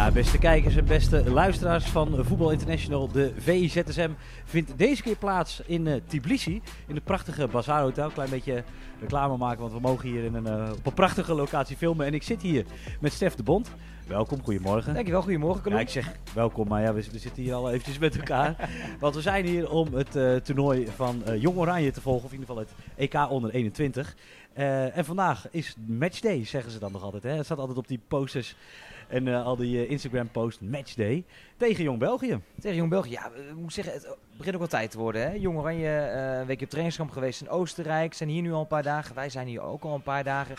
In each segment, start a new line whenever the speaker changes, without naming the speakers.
Ja, beste kijkers en beste luisteraars van Voetbal International. De VIZSM vindt deze keer plaats in uh, Tbilisi. In het prachtige Bazaar Hotel. Klein beetje reclame maken, want we mogen hier in een, uh, op een prachtige locatie filmen. En ik zit hier met Stef de Bond. Welkom, goedemorgen.
Dankjewel, goedemorgen.
Ja, ik zeg welkom, maar ja, we, we, zitten hier al eventjes met elkaar. want we zijn hier om het uh, toernooi van Jong Oranje te volgen. Of in ieder geval het EK onder 21. en vandaag is matchday, zeggen ze dan nog altijd. Hè? Het staat altijd op die posters en uh, al die uh, Instagram-post matchday tegen Jong België.
Tegen Jong België, ja, ik moet zeggen, het begint ook wel tijd te worden. Hè? Jong Oranje, een weekje op trainingskamp geweest in Oostenrijk. Zijn hier nu al een paar dagen. Wij zijn hier ook al een paar dagen.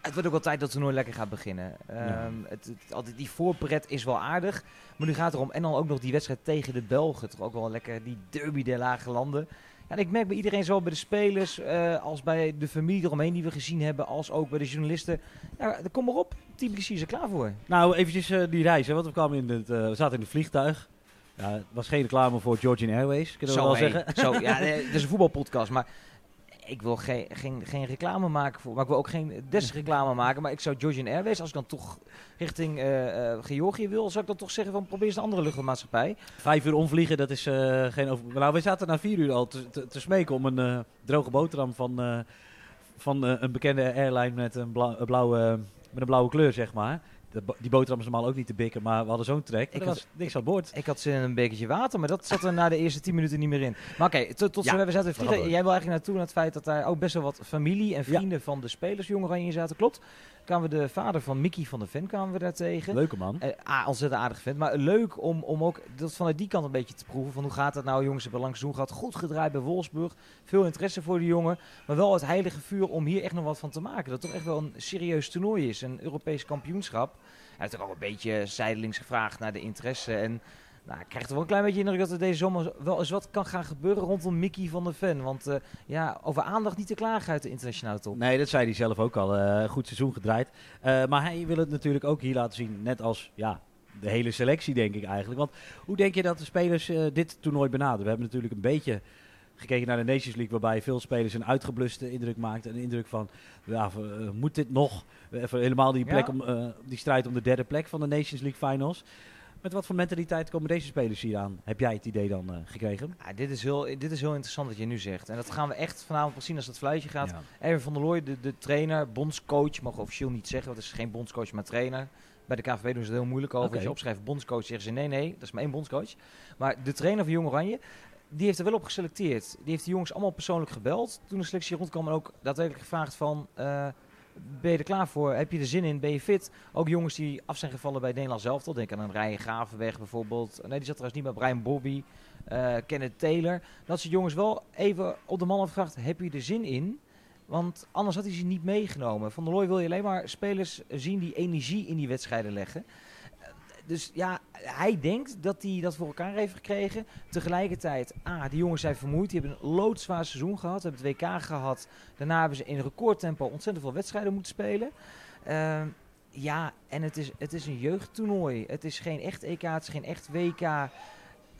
Het wordt ook wel tijd dat het toernooi lekker gaat beginnen. Ja. Um, het, het, altijd die voorpret is wel aardig. Maar nu gaat het erom. En dan ook nog die wedstrijd tegen de Belgen. Toch ook wel lekker die derby der lage landen. Ja, en ik merk bij iedereen, zowel bij de spelers uh, als bij de familie eromheen die we gezien hebben, als ook bij de journalisten. Ja, kom maar op, Tbilisi is er klaar voor.
Nou, eventjes uh, die reis. Hè, want we, kwamen in het, uh, we zaten in het vliegtuig. Ja, het was geen reclame voor Georgian Airways, kunnen we
Zo,
wel
hey,
zeggen.
Zo, ja, nee, het is een voetbalpodcast, maar ik wil geen, geen, geen reclame maken voor, maar ik wil ook geen desreclame maken. Maar ik zou Georgian Airways, als ik dan toch richting uh, uh, Georgië wil, zou ik dan toch zeggen van probeer eens een andere luchtvaartmaatschappij.
Vijf uur omvliegen, dat is uh, geen over. Nou, we zaten na vier uur al te, te, te smeken om een droge boterham van, van een bekende airline met een, blauw, blauwe, met een blauwe kleur, zeg maar. De, die boterham is normaal ook niet te bikken, maar we hadden zo'n trek. Ik was niks aan boord.
Ik had zin in een bekertje water, maar dat zat er na de eerste 10 minuten niet meer in. Maar oké, okay, tot, tot ja, zover we zaten vliegen. Jij wil eigenlijk naartoe naar het feit dat daar ook best wel wat familie en vrienden ja. van de spelers Jong Oranje zaten. Klopt. Kwamen we de vader van Mickey van de Ven kwamen we daar tegen.
Leuke man.
Uh, ontzettend aardig vent. Maar leuk om, om ook dat vanuit die kant een beetje te proeven. Van hoe gaat het nou? Jongens hebben lang seizoen gehad. Goed gedraaid bij Wolfsburg. Veel interesse voor de jongen. Maar wel het heilige vuur om hier echt nog wat van te maken. Dat toch echt wel een serieus toernooi is. Een Europees kampioenschap. Hij heeft ook al een beetje zijdelings gevraagd naar de interesse. En nou, ik krijg er wel een klein beetje indruk dat er deze zomer wel eens wat kan gaan gebeuren rondom Mickey van der Ven. Want uh, ja, over aandacht niet te klagen uit de internationale top.
Nee, dat zei hij zelf ook al. Uh, goed seizoen gedraaid. Uh, maar hij wil het natuurlijk ook hier laten zien. Net als ja, de hele selectie, denk ik eigenlijk. Want hoe denk je dat de spelers dit toernooi benaderen? We hebben natuurlijk een beetje gekeken naar de Nations League, waarbij veel spelers een uitgebluste indruk maakten. Een indruk van, ja, moet dit nog? Even helemaal die, plek ja. om, die strijd om de derde plek van de Nations League Finals. Met wat voor mentaliteit komen deze spelers hier aan? Heb jij het idee dan uh, gekregen?
Ja, dit, is heel, dit is heel interessant wat je nu zegt. En dat gaan we echt vanavond wel zien als het fluitje gaat. Ja. Erwin van der Looy, de, de trainer, bondscoach, mag officieel niet zeggen, want het is geen bondscoach, maar trainer. Bij de KVB doen ze het heel moeilijk over. Okay. Als je opschrijft bondscoach, zeggen ze nee, nee, dat is maar één bondscoach. Maar de trainer van Jong Oranje, die heeft er wel op geselecteerd. Die heeft de jongens allemaal persoonlijk gebeld. Toen de selectie rondkwam en ook daadwerkelijk gevraagd van... Uh, ben je er klaar voor? Heb je er zin in? Ben je fit? Ook jongens die af zijn gevallen bij Nederland zelf. Denk aan een Ryan Gravenweg bijvoorbeeld. Nee, die zat trouwens niet bij Brian Bobby. Uh, Kenneth Taylor. Dat soort jongens wel even op de man gevraagd. Heb je er zin in? Want anders had hij ze niet meegenomen. Van der Looy wil je alleen maar spelers zien die energie in die wedstrijden leggen dus ja, hij denkt dat hij dat voor elkaar heeft gekregen. Tegelijkertijd, ah, die jongens zijn vermoeid. Die hebben een loodzwaar seizoen gehad. Hebben het WK gehad. Daarna hebben ze in recordtempo ontzettend veel wedstrijden moeten spelen. Uh, ja, en het is, het is een jeugdtoernooi. Het is geen echt EK, het is geen echt WK.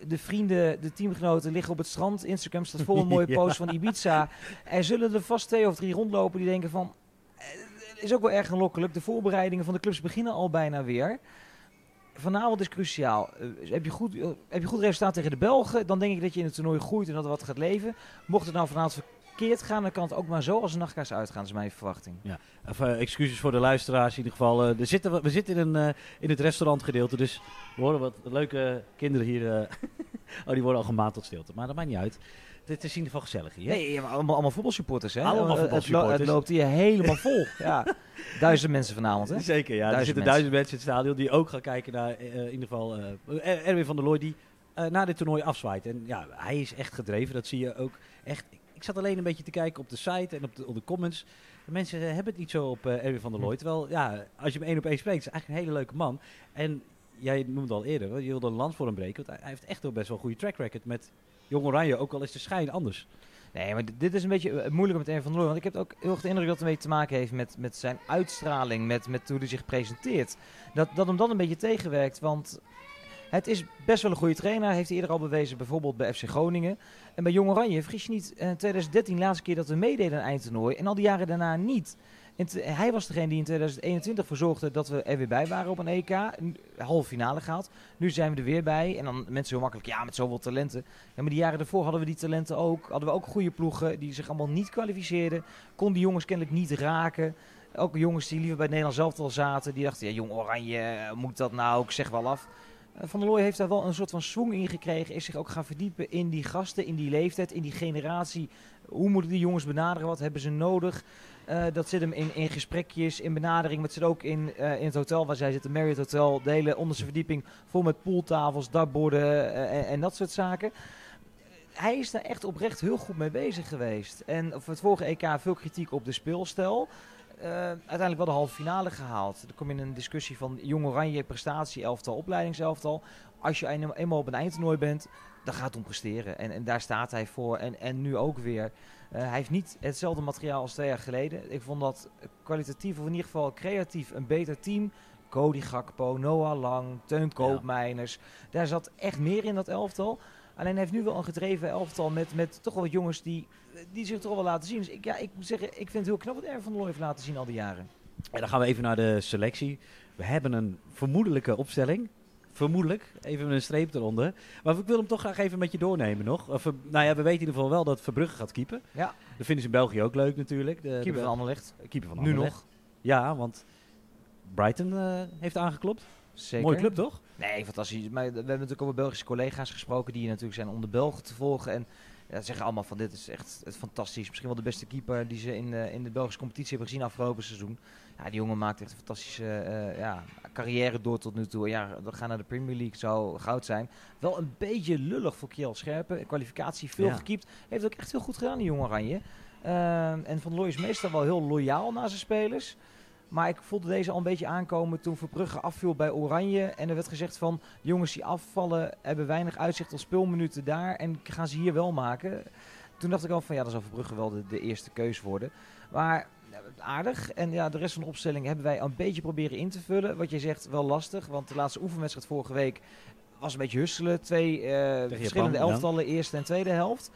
De vrienden, de teamgenoten liggen op het strand. Instagram staat vol een mooie ja. post van Ibiza. Er zullen er vast twee of drie rondlopen die denken van... Het is ook wel erg aanlokkelijk. De voorbereidingen van de clubs beginnen al bijna weer vanavond is cruciaal. Uh, heb, je goed, uh, heb je goed resultaat tegen de Belgen, dan denk ik dat je in het toernooi groeit en dat er wat gaat leven. Mocht het nou vanavond verkeerd gaan, dan kan het ook maar zo als een nachtkaars uitgaan, is mijn verwachting.
Ja, uh, excuses voor de luisteraars in ieder geval. er zitten, we zitten in, een, in het restaurantgedeelte, dus we horen wat leuke kinderen hier. oh, die worden al gemaakt tot stilte, maar dat maakt niet uit. Het is in ieder geval gezellig hier.
Nee, maar allemaal, allemaal voetbalsupporters, hè?
Allemaal voetbalsupporters.
Het, lo het loopt hier helemaal vol. ja. Duizend mensen vanavond, hè?
Zeker, ja. Duizend er zitten duizend mensen in het stadion die ook gaan kijken naar, uh, in ieder geval, uh, Erwin van der Looy, die uh, na dit toernooi afzwaait. En ja, hij is echt gedreven. Dat zie je ook echt. Ik zat alleen een beetje te kijken op de site en op de, op de comments. De mensen hebben het niet zo op Erwin van der Looy. Terwijl, ja, als je hem één op één spreekt, is eigenlijk een hele leuke man. En jij noemde al eerder, je wilde een land voor hem breken. Want hij heeft echt wel best wel een goede track record met Jong Oranje, ook al is de schijn anders.
Nee, maar dit is een beetje uh, moeilijk met een van Looy. Want ik heb ook heel erg de indruk dat het ermee te maken heeft met, met zijn uitstraling, met, met hoe hij zich presenteert. Dat, dat hem dan een beetje tegenwerkt. Want het is best wel een goede trainer. Heeft hij eerder al bewezen, bijvoorbeeld bij FC Groningen. En bij Jong Oranje, vergis je niet, in 2013 de laatste keer dat we meededen aan eindtoernooi. En al die jaren daarna niet. Hij was degene die in 2021 verzorgde dat we er weer bij waren op een EK. Halve finale gehaald. Nu zijn we er weer bij. En dan mensen heel makkelijk, ja, met zoveel talenten. Ja, maar die jaren daarvoor hadden we die talenten ook. Hadden we ook goede ploegen die zich allemaal niet kwalificeerden. Kon die jongens kennelijk niet raken. Ook jongens die liever bij het Nederlands elftal zaten. Die dachten, ja, jong Oranje, moet dat nou? Ik zeg wel af. Eh, van der Looy heeft daar wel een soort van swing in gekregen. Is zich ook gaan verdiepen in die gasten, in die leeftijd, in die generatie. Hoe moeten die jongens benaderen? Wat hebben ze nodig? Uh, dat zit hem in, in gesprekjes, in benadering. Maar zit ook in, uh, in het hotel waar zij zitten, Marriott Hotel. De hele onderste verdieping vol met pooltafels, dartborden uh, en, en, dat soort zaken. Hij is daar echt oprecht heel goed mee bezig geweest. En voor het vorige EK veel kritiek op de speelstijl. Uiteindelijk wel de halve finale gehaald. Dan kom je in een discussie van jong oranje prestatie, elftal, opleidingselftal. Als je eenmaal op een eindtoernooi bent, dan gaat het om presteren. En, en daar staat hij voor. En, en nu ook weer. Uh, hij heeft niet hetzelfde materiaal als twee jaar geleden. Ik vond dat kwalitatief, of in ieder geval creatief, een beter team. Cody Gakpo, Noah Lang, Teun Koopmeiners. Ja. Daar zat echt meer in dat elftal. Alleen hij heeft nu wel een gedreven elftal met, met toch wel wat jongens die, die zich toch wel laten zien. Dus ik, ja, ik moet zeggen, ik vind het heel knap wat Erwin van der Looy heeft laten zien al die jaren.
En dan gaan we even naar de selectie. We hebben een vermoedelijke opstelling. Vermoedelijk. Even een streep eronder. Maar ik wil hem toch graag even met je doornemen nog. Of, nou ja, we weten in ieder geval wel dat Verbrugge gaat keepen.
Ja.
Dat vinden ze in België ook leuk natuurlijk.
De, keeper
de,
van Anderlecht.
Keeper van
Nu
Anderlecht.
nog.
Ja, want Brighton uh, heeft aangeklopt.
Zeker.
Mooie club toch?
Nee, fantastisch. Maar we hebben natuurlijk ook met Belgische collega's gesproken die natuurlijk zijn om de Belgen te volgen. En ja, zeggen allemaal van dit is echt het fantastisch. Misschien wel de beste keeper die ze in, uh, in de Belgische competitie hebben gezien afgelopen seizoen. Ja, die jongen maakt echt een fantastische uh, ja, carrière door tot nu toe. Ja, we gaan naar de Premier League, zou goud zijn. Wel een beetje lullig voor Kiel Scherpen. Kwalificatie veel
Ja.
gekiept. Heeft ook echt heel goed gedaan, die jonge Oranje. Ehm, en Van Looy is meestal wel heel loyaal naar zijn spelers. Maar ik voelde deze al een beetje aankomen toen Verbrugge afviel bij Oranje. En er werd gezegd van, jongens die afvallen hebben weinig uitzicht op speelminuten daar. En gaan ze hier wel maken. Toen dacht ik al van, ja, dan zal Verbrugge wel de, de eerste keus worden. Maar aardig. En ja, de rest van de opstelling hebben wij een beetje proberen in te vullen. Wat je zegt, wel lastig. Want de laatste oefenwedstrijd vorige week was een beetje husselen. Twee eh, verschillende
Japan, ja.
elftallen, eerste en tweede helft.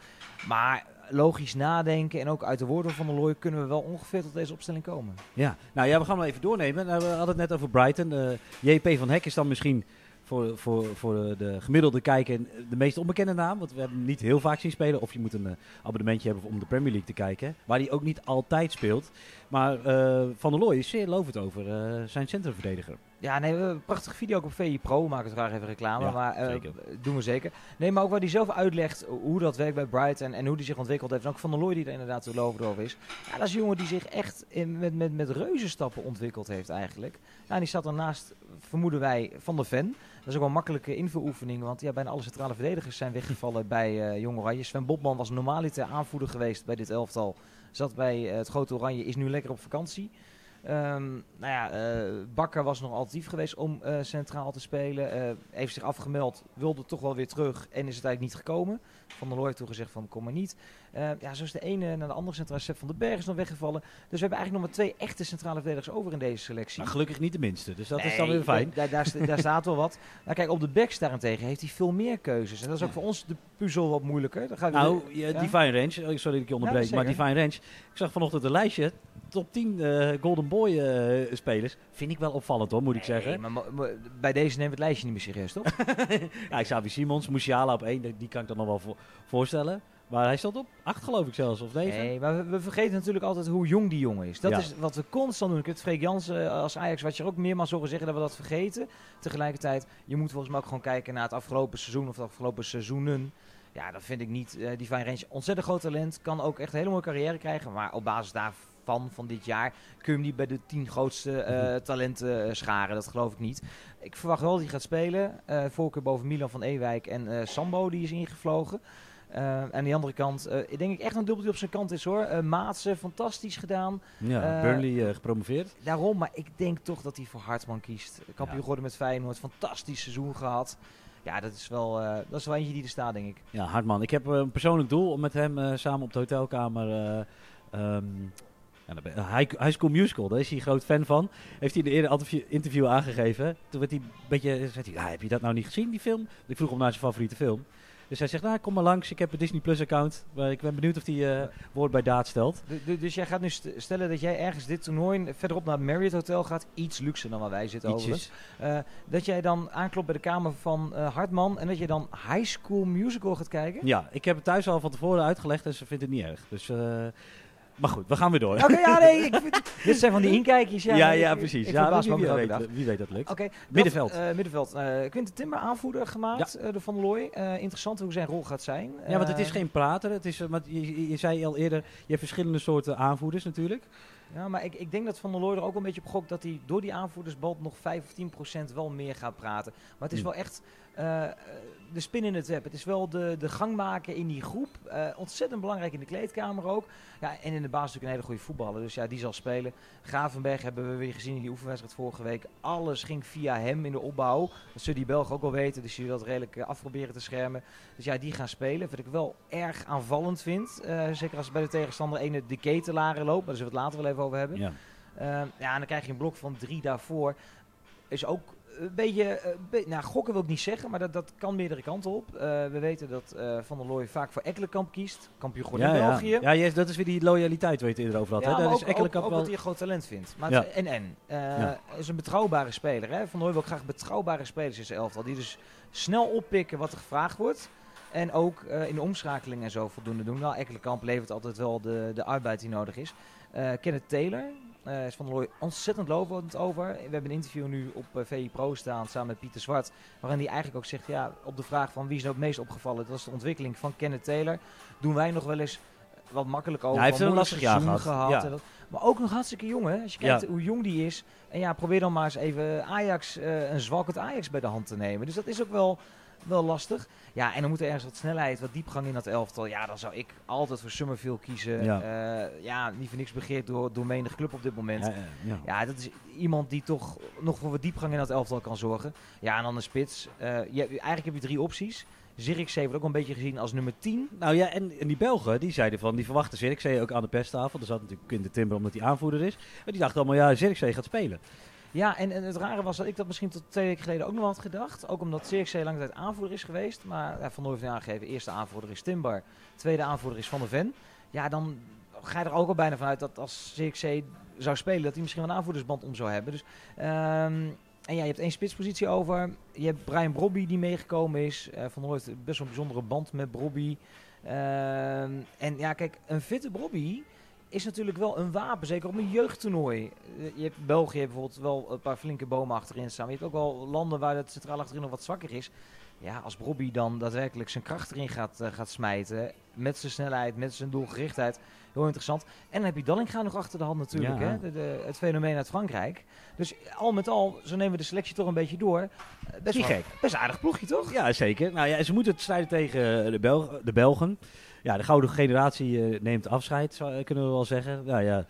Maar logisch nadenken en ook uit de woorden van de Looy kunnen we wel ongeveer tot deze opstelling komen.
Ja, nou ja, we gaan wel even doornemen. Nou, we hadden het net over Brighton. Eh, JP van Hek is dan misschien voor, voor, voor de gemiddelde kijker de meest onbekende naam. Want we hebben hem niet heel vaak zien spelen. Of je moet een eh, abonnementje hebben om de Premier League te kijken. Waar hij ook niet altijd speelt. Maar eh, Van der Looy is zeer lovend over zijn centrumverdediger.
Ja, nee, we hebben een prachtige video ook op VI Pro. We maken graag even reclame,
Ja,
maar eh, doen we zeker. Nee, maar ook waar hij zelf uitlegt hoe dat werkt bij Brighton en hoe hij zich ontwikkeld heeft. En ook Van der Looy die er inderdaad zo lovend over is. Ja, dat is een jongen die zich echt in, met, met, met reuzenstappen ontwikkeld heeft eigenlijk. Nou, en die staat daarnaast, vermoeden wij, Van der Ven. Dat is ook wel een makkelijke invuloefening, want ja, bijna alle centrale verdedigers zijn weggevallen bij eh Jong Oranje. Sven Botman was normaliter aanvoerder geweest bij dit elftal. Zat bij eh, het Grote Oranje, is nu lekker op vakantie. Ehm, nou ja, eh, Bakker was nog alternatief geweest om eh, centraal te spelen. Eh, heeft zich afgemeld, wilde toch wel weer terug en is het eigenlijk niet gekomen. Van der Looy heeft toen gezegd van kom maar niet. Eh, ja, zo is de ene naar de andere centraal. Sepp van den Berg is nog weggevallen. Dus we hebben eigenlijk nog maar twee echte centrale verdedigers over in deze selectie.
Maar gelukkig niet de minste. Dus dat is dan weer fijn.
Daar, daar, sta- daar staat wel wat. Nou, kijk, op de backs daarentegen heeft hij veel meer keuzes. En dat is ook voor ons de puzzel wat moeilijker. Dan gaan we
Nou,
weer-
ja? Divine Range, oh, sorry dat ik je onderbreek,
Ja,
maar. Divine Range. Ik zag vanochtend een lijstje, top 10 eh, Golden Boy eh, spelers. Vind ik wel opvallend hoor, moet ik
Nee,
zeggen.
maar mo- bij deze nemen we het lijstje niet meer serieus, toch?
ja, Xavi Simons, Musiala op 1, die kan ik dan nog wel voor- voorstellen. Maar hij stond op 8 geloof ik zelfs, of 9.
Nee, maar we, we vergeten natuurlijk altijd hoe jong die jongen is. Dat
Ja.
is wat we constant doen. Ik heb het Freek Jansen eh, als Ajax, wat je er ook meermaals horen zeggen dat we dat vergeten. Tegelijkertijd, je moet volgens mij ook gewoon kijken naar het afgelopen seizoen of de afgelopen seizoenen. Ja, dat vind ik niet. eh Divine Range, ontzettend groot talent. Kan ook echt een hele mooie carrière krijgen. Maar op basis daarvan, van dit jaar, kun je hem niet bij de tien grootste eh,
Mhm.
talenten scharen. Dat geloof ik niet. Ik verwacht wel dat hij gaat spelen. eh voorkeur boven Milan van Ewijk en Sambo, die is ingevlogen. Eh, aan die andere kant, eh, ik denk ik echt een dubbeltje op zijn kant is hoor. Eh Maatsen, fantastisch gedaan.
Ja,
Eh,
Burnley gepromoveerd.
Daarom, maar ik denk toch dat hij voor Hartman kiest. Kampioen
Ja.
geworden met Feyenoord, fantastisch seizoen gehad. Ja, dat is wel, dat is wel eentje die er staat, denk ik.
Ja, Hartman. Ik heb een persoonlijk doel om met hem samen op de hotelkamer... ehm, ja, High, High School Musical, daar is hij groot fan van. Heeft hij in de eerder interview, interview aangegeven. Toen werd hij een beetje, zei hij, "Ja, heb je dat nou niet gezien, die film? Ik vroeg hem naar zijn favoriete film. Dus hij zegt, nou kom maar langs, ik heb een Disney Plus account. Maar ik ben benieuwd of hij uh, woord bij daad stelt.
dus jij gaat nu stellen dat jij ergens dit toernooi verderop naar het Marriott Hotel gaat. Iets luxer dan waar wij zitten overigens. Uh, dat jij dan aanklopt bij de kamer van Hartman en dat je dan High School Musical gaat kijken?
Ja, ik heb het thuis al van tevoren uitgelegd en ze vindt het niet erg. Dus... Maar goed, we gaan weer door.
Oké, ja, nee. Ik vind, dit zijn van die inkijkjes.
Ja, ja, ja precies. ja, wie, wie, weet, wie, weet, dat lukt.
Oké.
middenveld.
Uh, middenveld. Uh, Quinten Timber aanvoerder gemaakt ja. uh, door Van der Looy. interessant hoe zijn rol gaat zijn.
Ja, want het is geen prater. Het is, maar je, je, zei al eerder, je hebt verschillende soorten aanvoerders natuurlijk.
Ja, maar ik, ik denk dat Van der Looy er ook een beetje op gokt dat hij door die aanvoerdersband nog 5 of 10% wel meer gaat praten. Maar het is hm. wel echt uh, de spin in het web. Het is wel de, de gangmaker in die groep. Uh, ontzettend belangrijk in de kleedkamer ook. Ja, en in de basis natuurlijk een hele goede voetballer. Dus ja, die zal spelen. Gravenberg hebben we weer gezien in die oefenwedstrijd vorige week. Alles ging via hem in de opbouw. Dat zullen die Belgen ook wel weten. Dus die dat redelijk afproberen te schermen. Dus ja, die gaan spelen. Wat ik wel erg aanvallend vind. zeker als bij de tegenstander ene de ketelaren loopt. Maar daar zullen we het later wel even over hebben. Ja. ja, en dan krijg je een blok van drie daarvoor. Is ook een beetje, uh, nou gokken wil ik niet zeggen, maar dat, dat kan meerdere kanten op. Uh, we weten dat uh, Van der Looy vaak voor Ekkelenkamp kiest, kampioen geworden
ja,
in België.
Ja, ja yes, dat is weer die loyaliteit waar je het eerder over had. Ja,
hè? Dat ook, is Ekkelenkamp ook, ook wel... hij een groot talent vindt. Maar ja. en en, ja. is een betrouwbare speler. Hè? Van der Looy wil graag betrouwbare spelers in zijn elftal, die dus snel oppikken wat er gevraagd wordt. En ook in de omschakeling en zo voldoende doen. Nou, Ekkelenkamp levert altijd wel de, de arbeid die nodig is. Kenneth Taylor, uh, is Van der Looy ontzettend lovend over. We hebben een interview nu op uh, eh, VI Pro staan samen met Pieter Zwart. Waarin hij eigenlijk ook zegt, ja, op de vraag van wie is nou het meest opgevallen. Dat was de ontwikkeling van Kenneth Taylor. Doen wij nog wel eens wat makkelijk over.
hij heeft een lastig jaar gehad. gehad ja.
dat, maar ook nog hartstikke jong, hè? Als je kijkt hoe jong die is. En ja, probeer dan maar eens even Ajax, uh, een zwalkend Ajax bij de hand te nemen. Dus dat is ook wel wel lastig. Ja, en dan moet er ergens wat snelheid, wat diepgang in dat elftal. Ja, dan zou ik altijd voor Summerfield kiezen. Ja, uh, ja niet voor niks begeerd door, door menig club op dit moment. Ja, ja, ja, dat is iemand die toch nog voor wat diepgang in dat elftal kan zorgen. Ja, en dan een spits. Uh, je, eigenlijk heb je drie opties. Zirkzee wordt ook een beetje gezien als nummer 10.
Nou ja, en, en die Belgen, die zeiden van, die verwachten Zirkzee ook aan de pesttafel. Er zat natuurlijk in de Timber omdat hij aanvoerder is. Maar die dachten allemaal, ja, Zirkzee gaat spelen.
Ja, en, en, het rare was dat ik dat misschien tot twee weken geleden ook nog had gedacht. Ook omdat CXC lange tijd aanvoerder is geweest. Maar ja, Van Nooy heeft aangegeven, eerste aanvoerder is Timbar. Tweede aanvoerder is Van der Ven. Ja, dan ga je er ook al bijna vanuit dat als CXC zou spelen, dat hij misschien wel een aanvoerdersband om zou hebben. Dus, um, en ja, je hebt één spitspositie over. Je hebt Brian Brobby die meegekomen is. Uh, van heeft best wel een bijzondere band met Brobby. Uh, en ja, kijk, een fitte Brobby is natuurlijk wel een wapen, zeker op een jeugdtoernooi. Eh, je hebt België bijvoorbeeld wel een paar flinke bomen achterin staan. Maar je hebt ook wel landen waar het centraal achterin nog wat zwakker is. Ja, als Bobby dan daadwerkelijk zijn kracht erin gaat, uh, gaat smijten, met zijn snelheid, met zijn doelgerichtheid, heel interessant. En dan heb je Dallinga nog achter de hand natuurlijk, hè? De, de, het fenomeen uit Frankrijk. Dus al met al, zo nemen we de selectie toch een beetje door. Eh, best
Niet gek.
Best aardig ploegje, toch?
Ja, zeker. Nou ja, ze moeten het strijden tegen de, Bel de Belgen ja, de gouden generatie uh, neemt afscheid, zou, kunnen we wel zeggen. Nou ja,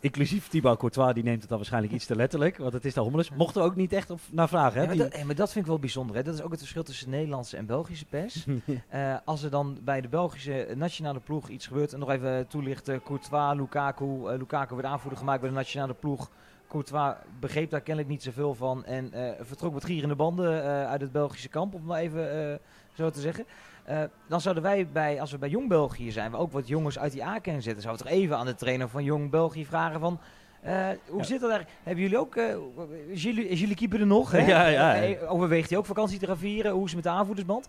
inclusief Thibaut Courtois, die neemt het dan waarschijnlijk iets te letterlijk. Want het is de hommeles. Mochten we ook niet echt op, naar vragen. Hè?
Ja, maar, dat, maar, dat, vind ik wel bijzonder. Hè? Dat is ook het verschil tussen Nederlandse en Belgische pers. uh, als er dan bij de Belgische nationale ploeg iets gebeurt. En nog even toelichten. Courtois, Lukaku. Uh, Lukaku werd aanvoerder gemaakt bij de nationale ploeg. Courtois begreep daar kennelijk niet zoveel van. En vertrok met gierende banden uit het Belgische kamp. Om maar even zo te zeggen. Uh, dan zouden wij bij, als we bij Jong België zijn, we ook wat jongens uit die A-kern zetten, zouden we toch even aan de trainer van Jong België vragen van... Uh, hoe zit dat daar? Hebben jullie ook, uh, is, jullie, is jullie keeper er nog? Hè?
Ja, ja,
Overweegt hij ook vakantie te gaan vieren? Hoe is het met de aanvoerdersband?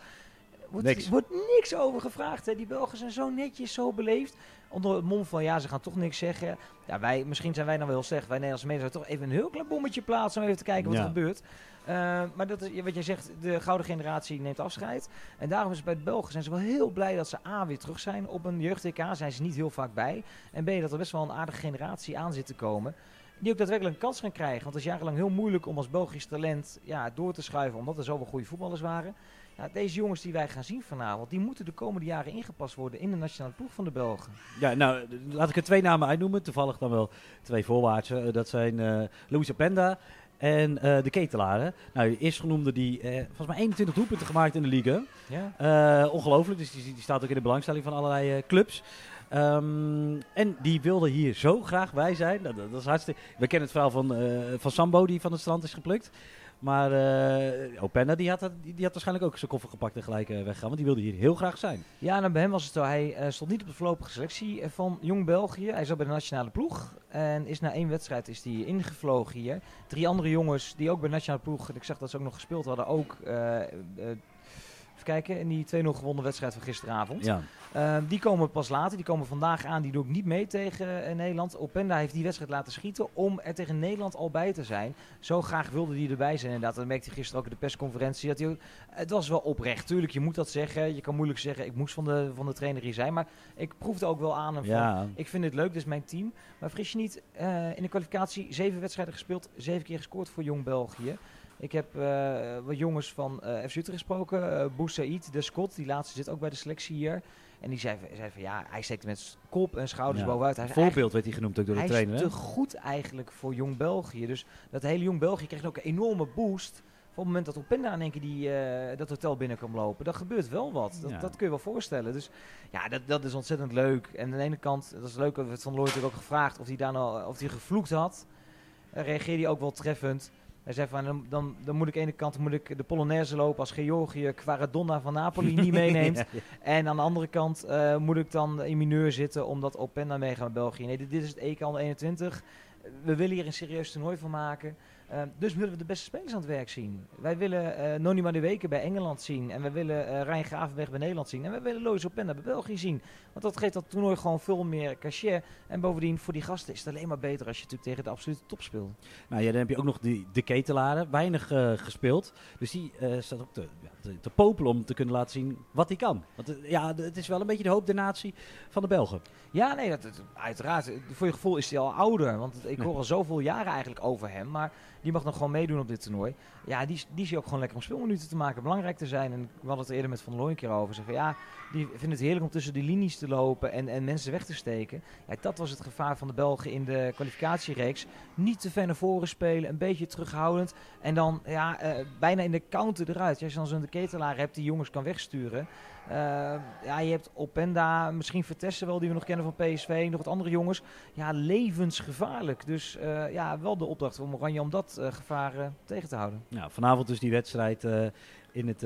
Wordt niks. wordt niks over gevraagd. Hè? Die Belgen zijn zo netjes, zo beleefd. Onder het mom van ja, ze gaan toch niks zeggen. Ja, wij, misschien zijn wij dan wel heel slecht. Wij Nederlandse mensen toch even een heel klein bommetje plaatsen om even te kijken wat er gebeurt. Uh, maar dat is, wat jij zegt, de gouden generatie neemt afscheid. En daarom is bij de Belgen zijn ze wel heel blij dat ze A weer terug zijn op een jeugd-TK. Zijn ze niet heel vaak bij. En B dat er best wel een aardige generatie aan zit te komen. Die ook daadwerkelijk een kans gaan krijgen. Want het is jarenlang heel moeilijk om als Belgisch talent ja, door te schuiven. Omdat er zoveel goede voetballers waren. Ja, deze jongens die wij gaan zien vanavond, die moeten de komende jaren ingepast worden in de nationale ploeg van de Belgen.
Ja, nou, laat ik er twee namen uitnoemen. Toevallig dan wel twee voorwaartsen. Eh, dat zijn uh, Louis Apenda en uh, de ketelaren. Nou, de eerstgenoemde die uh, volgens mij 21 doelpunten gemaakt in de liga. Ja. Uh, ongelooflijk, dus die, die, staat ook in de belangstelling van allerlei clubs. Um, en die wilde hier zo graag bij zijn. Nou, dat, dat, is hartstikke... We kennen het verhaal van, van Sambo die van het strand is geplukt. Maar uh, Openda die had, die, die, had waarschijnlijk ook zijn koffer gepakt en gelijk uh, weggaan. Want die wilde hier heel graag zijn.
Ja, nou bij hem was het zo. Hij uh, stond niet op de voorlopige selectie van Jong België. Hij zat bij de nationale ploeg. En is na één wedstrijd is hij ingevlogen hier. Drie andere jongens die ook bij de nationale ploeg, ik zag dat ze ook nog gespeeld hadden, ook kijken, in die 2-0 gewonnen wedstrijd van gisteravond. Ja. Uh, die komen pas later, die komen vandaag aan. Die doe ik niet mee tegen uh, Nederland. Openda heeft die wedstrijd laten schieten om er tegen Nederland al bij te zijn. Zo graag wilde hij erbij zijn inderdaad. Dat merkte hij gisteren ook in de persconferentie. Dat hij, het was wel oprecht. Tuurlijk, je moet dat zeggen. Je kan moeilijk zeggen, ik moest van de, van de trainer hier zijn. Maar ik proefde ook wel aan hem van, ik vind het leuk, dit is mijn team. Maar fris je niet, uh, in de kwalificatie zeven wedstrijden gespeeld. Zeven keer gescoord voor Jong België. Ik heb uh, wat jongens van uh, FC Utrecht gesproken. Uh, Boussaïd, de Scot, die laatste zit ook bij de selectie hier. En die zei, zei van ja, hij steekt met kop en schouders bovenuit. Hij
Voorbeeld werd hij genoemd ook door de trainer.
Hij is te goed eigenlijk voor Jong België. Dus dat hele Jong België kreeg ook een enorme boost. Op het moment dat Openda in één keer die, dat hotel binnen kwam lopen, dan gebeurt wel wat. Dat, dat kun je wel voorstellen. Dus ja, dat, dat is ontzettend leuk. En aan de ene kant, dat is leuk, dat we Van Looy ook gevraagd of hij daar nou, of hij gevloekt had. Reageerde hij ook wel treffend. Hij zei van, dan, dan, dan moet ik aan de ene kant moet ik de Polonaise lopen als Georgië Quaradonna van Napoli niet meeneemt. En aan de andere kant uh, moet ik dan in mineur zitten omdat Openda meegaat met België. Nee, dit, dit is het EK 21. We willen hier een serieus toernooi van maken. Uh, dus willen we de beste spelers aan het werk zien. Wij willen uh, Noni de Weken bij Engeland zien. En we willen uh, Rijn Gravenberg bij Nederland zien. En we willen Lois Openda bij België zien. Want dat geeft dat toernooi gewoon veel meer cachet. En bovendien, voor die gasten is het alleen maar beter als je natuurlijk tegen de absolute top speelt.
Nou ja, dan heb je ook nog die, de ketelaren. Weinig gespeeld. Dus die staat ook te, te, te, popelen om te kunnen laten zien wat hij kan. Want ja, het is wel een beetje de hoop der natie van de Belgen.
Ja, nee, dat, uiteraard. Voor je gevoel is hij al ouder. Want ik hoor al zoveel jaren eigenlijk over hem. Maar die mag nog gewoon meedoen op dit toernooi. Ja, die, die zie je ook gewoon lekker om speelminuten te maken, belangrijk te zijn. En we hadden het eerder met Van Looy een keer over. Zeggen, ja, die vinden het heerlijk om tussen die linies te lopen en, en mensen weg te steken. Ja, dat was het gevaar van de Belgen in de kwalificatiereeks. Niet te ver naar voren spelen, een beetje terughoudend. En dan ja, uh, bijna in de counter eruit. Als je dan zo'n ketelaar hebt die jongens kan wegsturen. Uh, ja, je hebt Openda, misschien Vertessen wel, die we nog kennen van PSV. Nog wat andere jongens. Ja, levensgevaarlijk. Dus uh, ja, wel de opdracht van Oranje om dat gevaar tegen te houden.
Ja, vanavond dus die wedstrijd in het.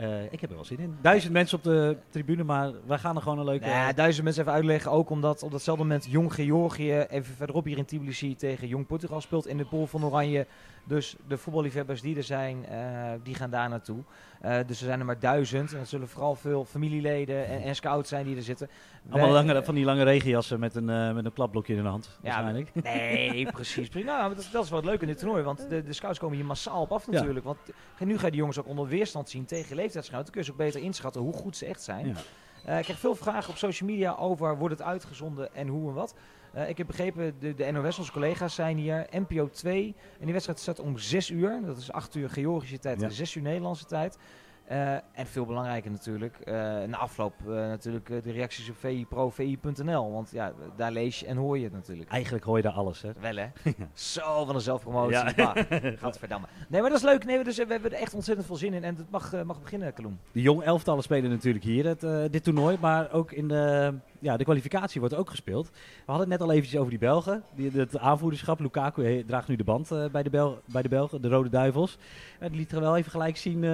Uh, ik heb er wel zin in. Duizend mensen op de tribune, maar wij gaan er gewoon een leuke...
Ja, duizend mensen even uitleggen. Ook omdat op datzelfde moment Jong Georgië even verderop hier in Tbilisi tegen Jong Portugal speelt in de pool van Oranje. Dus de voetballiefhebbers die er zijn, uh, die gaan daar naartoe. Uh, dus er zijn er maar duizend. En er zullen vooral veel familieleden en, en scouts zijn die er zitten.
Allemaal lange, van die lange regenjassen met een, uh, met een klapblokje in de hand, ja, waarschijnlijk.
Nee, precies. Nou, dat, dat, is wat leuk in dit toernooi. Want de, de scouts komen hier massaal op af natuurlijk. Ja. Want nu ga je die jongens ook onder weerstand zien tegen leeftijdsgenoten. Dan kun je ze ook beter inschatten hoe goed ze echt zijn. Ja. Ik krijg veel vragen op social media over wordt het uitgezonden en hoe en wat. Uh, ik heb begrepen, de, de NOS, onze collega's zijn hier. NPO 2. En die wedstrijd staat om 6 uur. Dat is 8 uur Georgische tijd en 6 uur Nederlandse tijd. Uh, en veel belangrijker natuurlijk, uh, na afloop uh, natuurlijk de reacties op VIPro.vi.nl. Want ja, daar lees je en hoor je het natuurlijk.
Eigenlijk hoor je daar alles, hè?
Wel, hè? Zo, van een zelfpromotie. Ja. Gadverdamme. Nee, maar dat is leuk. Nee, dus, we hebben er echt ontzettend veel zin in. En het mag, mag beginnen, Kaloem.
De jong elftallen spelen natuurlijk hier het, dit toernooi. Maar ook in de, ja, de kwalificatie wordt ook gespeeld. We hadden het net al eventjes over die Belgen. Die, het aanvoerderschap, Lukaku draagt nu de band bij, de Bel bij de Belgen, de Rode Duivels. En die liet er wel even gelijk zien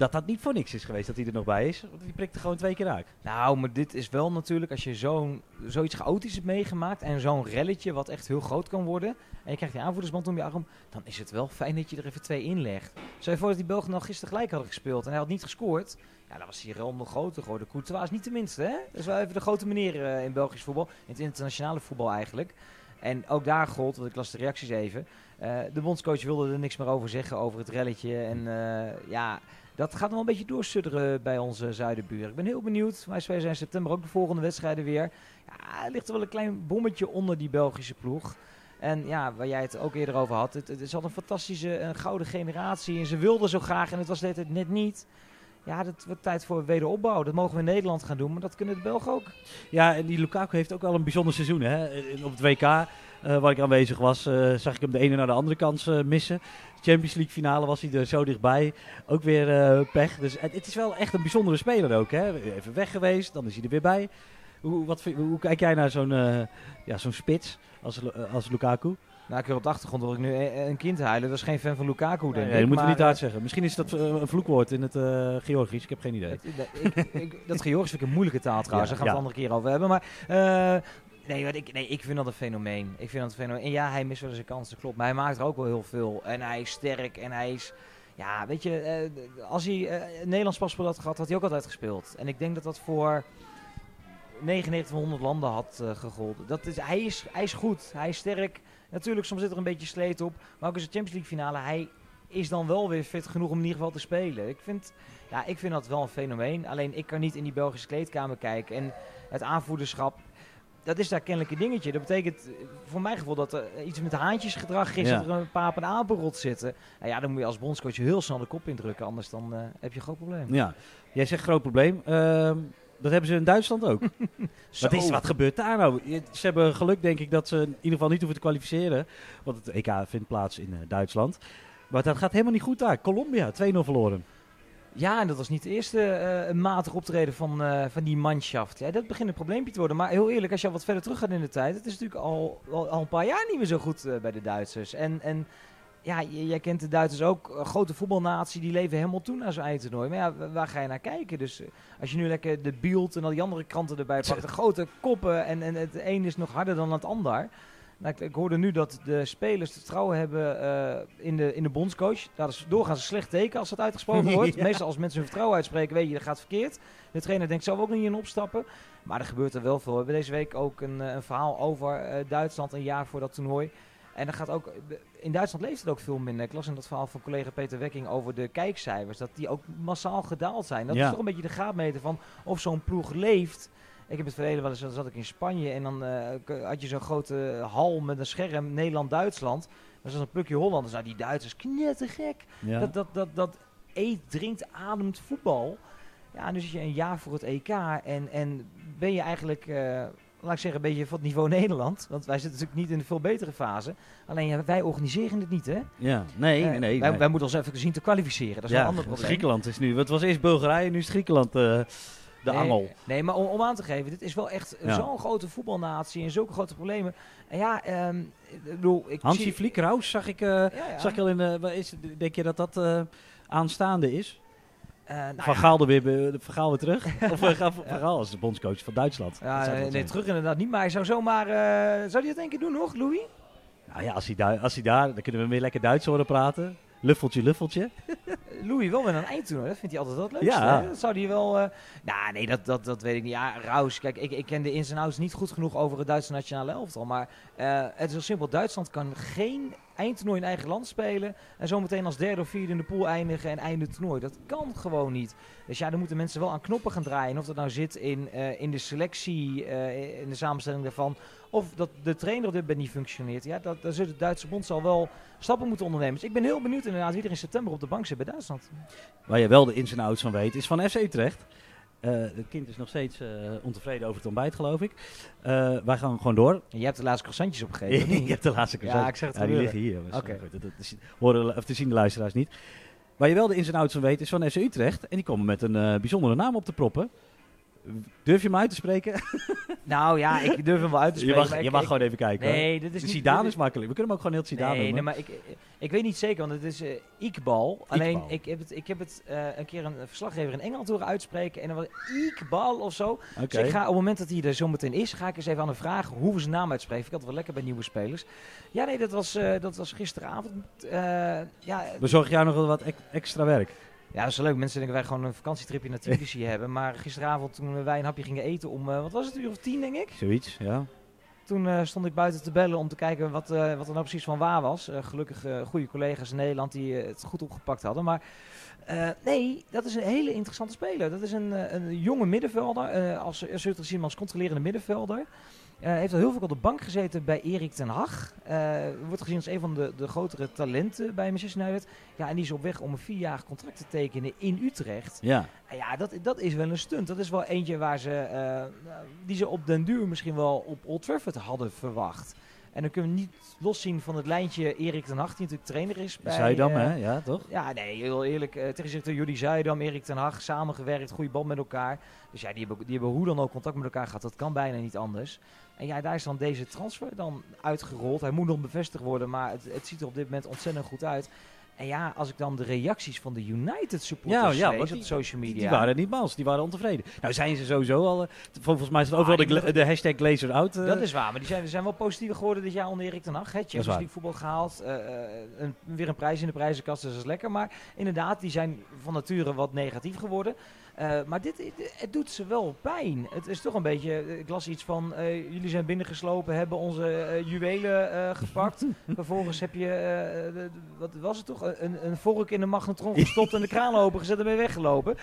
dat dat niet voor niks is geweest dat hij er nog bij is. Want die prikte gewoon twee keer raak.
Nou, maar dit is wel natuurlijk, als je zo'n zoiets chaotisch hebt meegemaakt en zo'n relletje wat echt heel groot kan worden. En je krijgt die aanvoerdersband om je arm, dan is het wel fijn dat je er even twee inlegt. Stel je voor dat die Belgen al gisteren gelijk hadden gespeeld en hij had niet gescoord. Ja, dan was hij nog groter geworden. Courtois is niet de minste, hè? Dat is wel even de grote meneer uh, in Belgisch voetbal. In het internationale voetbal eigenlijk. En ook daar gold, want ik las de reacties even. Uh, de bondscoach wilde er niks meer over zeggen, over het relletje. En uh, ja, dat gaat nog een beetje doorsudderen bij onze zuidenburen. Ik ben heel benieuwd. Wij spelen in september ook de volgende wedstrijden weer. Ja, er ligt er wel een klein bommetje onder die Belgische ploeg. En ja, waar jij het ook eerder over had. Het, het een fantastische, een gouden generatie. En ze wilden zo graag en het was net niet. Ja, dat wordt tijd voor wederopbouw. Dat mogen we in Nederland gaan doen, maar dat kunnen de Belgen ook.
Ja, en die Lukaku heeft ook wel een bijzonder seizoen. Hè? Op het WK, uh, waar ik aanwezig was, uh, zag ik hem de ene naar de andere kant uh, missen. Champions League finale was hij er zo dichtbij. Ook weer pech. Dus het, is wel echt een bijzondere speler ook. Hè? Even weg geweest, dan is hij er weer bij. Hoe, wat, hoe kijk jij naar zo'n ja, zo'n spits als, als Lukaku?
Nou, ik heb op de achtergrond hoor ik nu een kind huilen. Dat is geen fan van Lukaku, denk nee, ik.
Nee, dat moeten we niet uitzeggen. Misschien is dat een vloekwoord in het uh, Georgisch. Ik heb geen idee.
ik, ik, dat Georgisch vind ik een moeilijke taal trouwens. Ja, Daar gaan we het andere keer over hebben. Maar uh, Nee, wat ik, nee, ik vind dat een fenomeen. Ik vind dat een fenomeen. En ja, hij mist wel eens een kans, dat klopt. Maar hij maakt er ook wel heel veel. En hij is sterk en hij is... Ja, weet je, uh, als hij een Nederlands paspoort had gehad, had hij ook altijd gespeeld. En ik denk dat dat voor 9900 landen had uh, gegolden. Dat is, hij, is, hij is goed, hij is sterk. Natuurlijk, soms zit er een beetje sleet op. Maar ook in de Champions League finale, hij is dan wel weer fit genoeg om in ieder geval te spelen. Ik vind, ja, ik vind dat wel een fenomeen. Alleen ik kan niet in die Belgische kleedkamer kijken. En het aanvoederschap, dat is daar kennelijk een dingetje. Dat betekent eh, voor mijn gevoel dat er iets met haantjesgedrag is. Ja. Dat er een paap en apenrot zitten. Nou ja, dan moet je als bondscoach heel snel de kop indrukken. Anders dan uh, heb je een groot probleem.
Ja, jij zegt groot probleem. Uh, dat hebben ze in Duitsland ook. wat, is, wat gebeurt daar nou? Ze hebben geluk, denk ik, dat ze in ieder geval niet hoeven te kwalificeren. Want het EK vindt plaats in uh, Duitsland. Maar dat gaat helemaal niet goed daar. Colombia, 2-0 verloren.
Ja, en dat was niet het eerste uh, matig optreden van, uh, van die manschaft. Ja, dat begint een probleempje te worden. Maar heel eerlijk, als je al wat verder terug gaat in de tijd... het is natuurlijk al, al, een paar jaar niet meer zo goed bij de Duitsers. En, en ja, jij kent de Duitsers ook. Een grote voetbalnatie, die leven helemaal toe naar zo'n eindtoernooi. Maar ja, waar ga je naar kijken? Dus als je nu lekker de Bild en al die andere kranten erbij pakt... de grote koppen en, en het een is nog harder dan het ander... Nou, ik, ik, hoorde nu dat de spelers vertrouwen hebben uh, in, de, in de bondscoach. Dat is doorgaans een slecht teken als dat uitgesproken wordt. Meestal als mensen hun vertrouwen uitspreken, weet je, dat gaat verkeerd. De trainer denkt zelf ook niet in opstappen. Maar er gebeurt er wel veel. We hebben deze week ook een, eh, een verhaal over uh, Duitsland een jaar voor dat toernooi. En dan gaat ook, in Duitsland leeft het ook veel minder. Ik las in dat verhaal van collega Peter Wekking over de kijkcijfers. Dat die ook massaal gedaald zijn. Dat is toch een beetje de graadmeter van of zo'n ploeg leeft ik heb het verleden wel eens, dan zat ik in Spanje en dan uh, had je zo'n grote hal met een scherm, Nederland-Duitsland. Dat was een plukje Hollanders. Nou, die Duitsers knettergek. Ja. Dat, dat, dat, dat eet, drinkt, ademt voetbal. Ja, nu zit je een jaar voor het EK en, en ben je eigenlijk, uh, laat ik zeggen, een beetje van het niveau Nederland. Want wij zitten natuurlijk niet in de veel betere fase. Alleen ja, wij organiseren het niet, hè?
Ja, nee, uh, nee.
Wij, wij, moeten ons even zien te kwalificeren. Dat is
ja,
een ander probleem.
Griekenland is nu, het was eerst Bulgarije, nu is Griekenland de
nee,
angel.
Nee, maar om, om, aan te geven, dit is wel echt zo'n grote voetbalnatie en zulke grote problemen. En ja, um, ik bedoel... Ik
Hansi zie... Fliekeraus zag ik, uh, ja. zag ik al in de... Is, denk je dat dat uh, aanstaande is? Uh, nou van Gaal er weer, van Gaal weer terug? of uh, Van Gaal als de bondscoach van Duitsland?
Ja, nee, terug inderdaad niet. Maar hij zou zomaar... zou hij dat één keer doen nog, Louis?
Nou ja, als hij, als hij daar... Dan kunnen we weer lekker Duits horen praten. Luffeltje, luffeltje.
Louis wel met een eindtoernooi, dat vindt hij altijd wat leukste. Ja. Dat zou hij wel... Uh... Nou, nee, dat, dat, dat weet ik niet. Ja, Raus, kijk, ik, ik ken de ins en outs niet goed genoeg over het Duitse nationale elftal. Maar uh, het is heel simpel. Duitsland kan geen eindtoernooi in eigen land spelen. En zometeen als derde of vierde in de pool eindigen en einde toernooi. Dat kan gewoon niet. Dus ja, dan moeten mensen wel aan knoppen gaan draaien. of dat nou zit in, uh, in de selectie, in de samenstelling daarvan. Of dat de trainer dit niet functioneert. Ja, dat, daar zult de Duitse bond al wel stappen moeten ondernemen. Dus ik ben heel benieuwd inderdaad wie er in september op de bank zit bij Duitsland.
Waar je wel de ins en outs van weet, is van FC Utrecht. Uh, het kind is nog steeds uh, ontevreden over het ontbijt, geloof ik. Uh, wij gaan gewoon door.
Je hebt de laatste croissantjes opgegeven.
je hebt de laatste croissantjes.
Ja, ik zeg het
ja, die liggen hier. Oké. Okay. Dat, dat, dat, horen, of te zien de luisteraars niet. Waar je wel de ins en outs van weet, is van FC Utrecht. En die komen met een bijzondere naam op te proppen. Durf je hem uit te spreken?
Nou ja, ik durf hem wel uit te spreken.
Je mag, je mag gewoon even kijken.
Nee, dit is
niet... Is makkelijk. We kunnen hem ook gewoon heel Zidane
nee,
noemen.
Nee, maar ik, ik weet niet zeker, want het is uh, Iqbal. Alleen, ik heb het, ik heb het uh, een keer een verslaggever in Engeland horen uitspreken. En dan was Iqbal of zo. Okay. Dus ik ga op het moment dat hij er zo meteen is, ga ik eens even aan hem vragen hoe we zijn naam uitspreken. Ik had het wel lekker bij nieuwe spelers. Ja, nee, dat was, uh, dat was gisteravond.
ja, Bezorg jij nog wel wat extra werk?
Ja, dat is leuk. Mensen denken wij gewoon een vakantietripje naar Tbilisi hebben. Maar gisteravond toen wij een hapje gingen eten om, uh, wat was het, uur of tien denk ik?
Zoiets, ja.
Toen uh, stond ik buiten te bellen om te kijken wat, uh, wat er nou precies van waar was. gelukkig goede collega's in Nederland die het goed opgepakt hadden. Maar nee, dat is een hele interessante speler. Dat is een, een jonge middenvelder. als als als controlerende middenvelder. Uh, heeft al heel veel op de bank gezeten bij Erik ten Hag. Uh, wordt gezien als een van de, de grotere talenten bij Manchester United. Ja, en die is op weg om een vierjarig contract te tekenen in Utrecht.
Ja,
uh, ja dat, dat is wel een stunt. Dat is wel eentje waar ze, die ze op den duur misschien wel op Old Trafford hadden verwacht. En dan kunnen we niet loszien van het lijntje Erik ten Hag, die natuurlijk trainer is. Bij,
Zuidam, hè? Ja, toch?
Ja, nee, heel eerlijk. Uh, tegenzichter Jullie Zuidam, Erik ten Hag, samengewerkt, goede band met elkaar. Dus ja, die hebben, die hebben hoe dan ook contact met elkaar gehad. Dat kan bijna niet anders. En ja, daar is dan deze transfer dan uitgerold. Hij moet nog bevestigd worden, maar het, het ziet er op dit moment ontzettend goed uit. En ja, als ik dan de reacties van de United supporters ja, ja, lees op social media.
Die waren niet mals, die waren ontevreden. Nou zijn ze sowieso al, uh, volgens mij is het overal ah, de, de, hashtag Glazer out.
Uh. Dat is waar, maar die zijn, zijn wel positiever geworden dit jaar onder Erik ten Hag. Champions League voetbal gehaald, uh, een, weer een prijs in de prijzenkast, dus dat is lekker. Maar inderdaad, die zijn van nature wat negatief geworden. Uh, maar dit, het doet ze wel pijn. Het is toch een beetje, ik las iets van, uh, jullie zijn binnengeslopen, hebben onze uh, juwelen gepakt. Vervolgens heb je, wat was het toch, een, een vork in de magnetron gestopt en de kraan opengezet en ben weggelopen.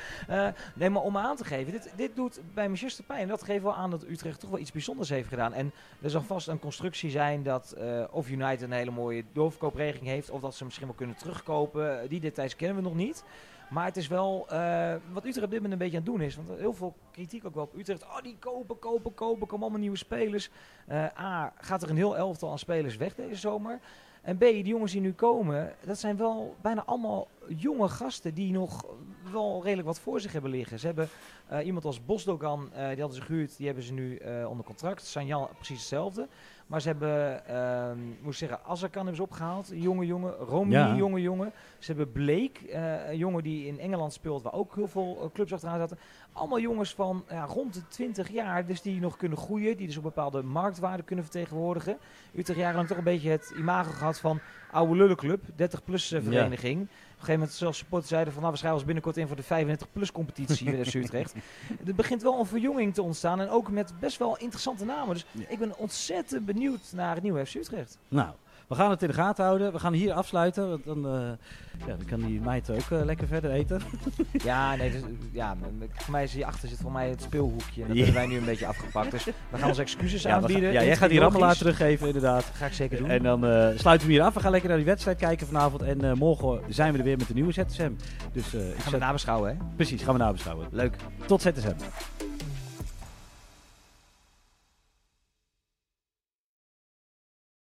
nee, maar om aan te geven, dit, dit doet bij Manchester pijn. Dat geeft wel aan dat Utrecht toch wel iets bijzonders heeft gedaan. En er zal vast een constructie zijn dat of United een hele mooie doorverkoopregeling heeft, of dat ze misschien wel kunnen terugkopen. Die details kennen we nog niet. Maar het is wel uh, wat Utrecht op dit moment een beetje aan het doen is. Want heel veel kritiek ook wel op Utrecht. Oh, die kopen, kopen, kopen. Komen allemaal nieuwe spelers. Uh, A, gaat er een heel elftal aan spelers weg deze zomer. En B, die jongens die nu komen, dat zijn wel bijna allemaal jonge gasten die nog wel redelijk wat voor zich hebben liggen. Ze hebben uh, iemand als Bosdogan, die hadden ze gehuurd, die hebben ze nu onder contract. Sanjan precies hetzelfde. Maar ze hebben, uh, moet ik zeggen, Azarkan hebben ze opgehaald. Jonge jongen. Romney, jonge jongen. Ze hebben Blake, uh, een jongen die in Engeland speelt, waar ook heel veel uh, clubs achteraan zaten. Allemaal jongens van ja, rond de 20 jaar, dus die nog kunnen groeien. Die dus op bepaalde marktwaarde kunnen vertegenwoordigen. Utrecht jarenlang toch een beetje het imago gehad van oude lullenclub, 30-plus uh, vereniging. Ja een gegeven moment zelfs supporters zeiden van nou we schrijven ons binnenkort in voor de 35 plus competitie in Utrecht. Er begint wel een verjonging te ontstaan en ook met best wel interessante namen. Dus ik ben ontzettend benieuwd naar het nieuwe FC Utrecht.
Nou, we gaan het in de gaten houden. We gaan hier afsluiten. Want dan, uh, ja, dan kan die meid ook uh, lekker verder eten.
ja, nee, dus, ja, voor mij is hierachter zit voor mij het speelhoekje. En dat hebben wij nu een beetje afgepakt. Dus we gaan onze excuses
ja,
aanbieden.
ja, jij gaat die rammelaar teruggeven inderdaad.
ga ik zeker doen.
En dan uh, sluiten we hier af. We gaan lekker naar die wedstrijd kijken vanavond. En morgen zijn we er weer met de nieuwe ZSM. Dus,
gaan we nabeschouwen, hè?
Precies, gaan we nabeschouwen.
Leuk.
Tot ZSM.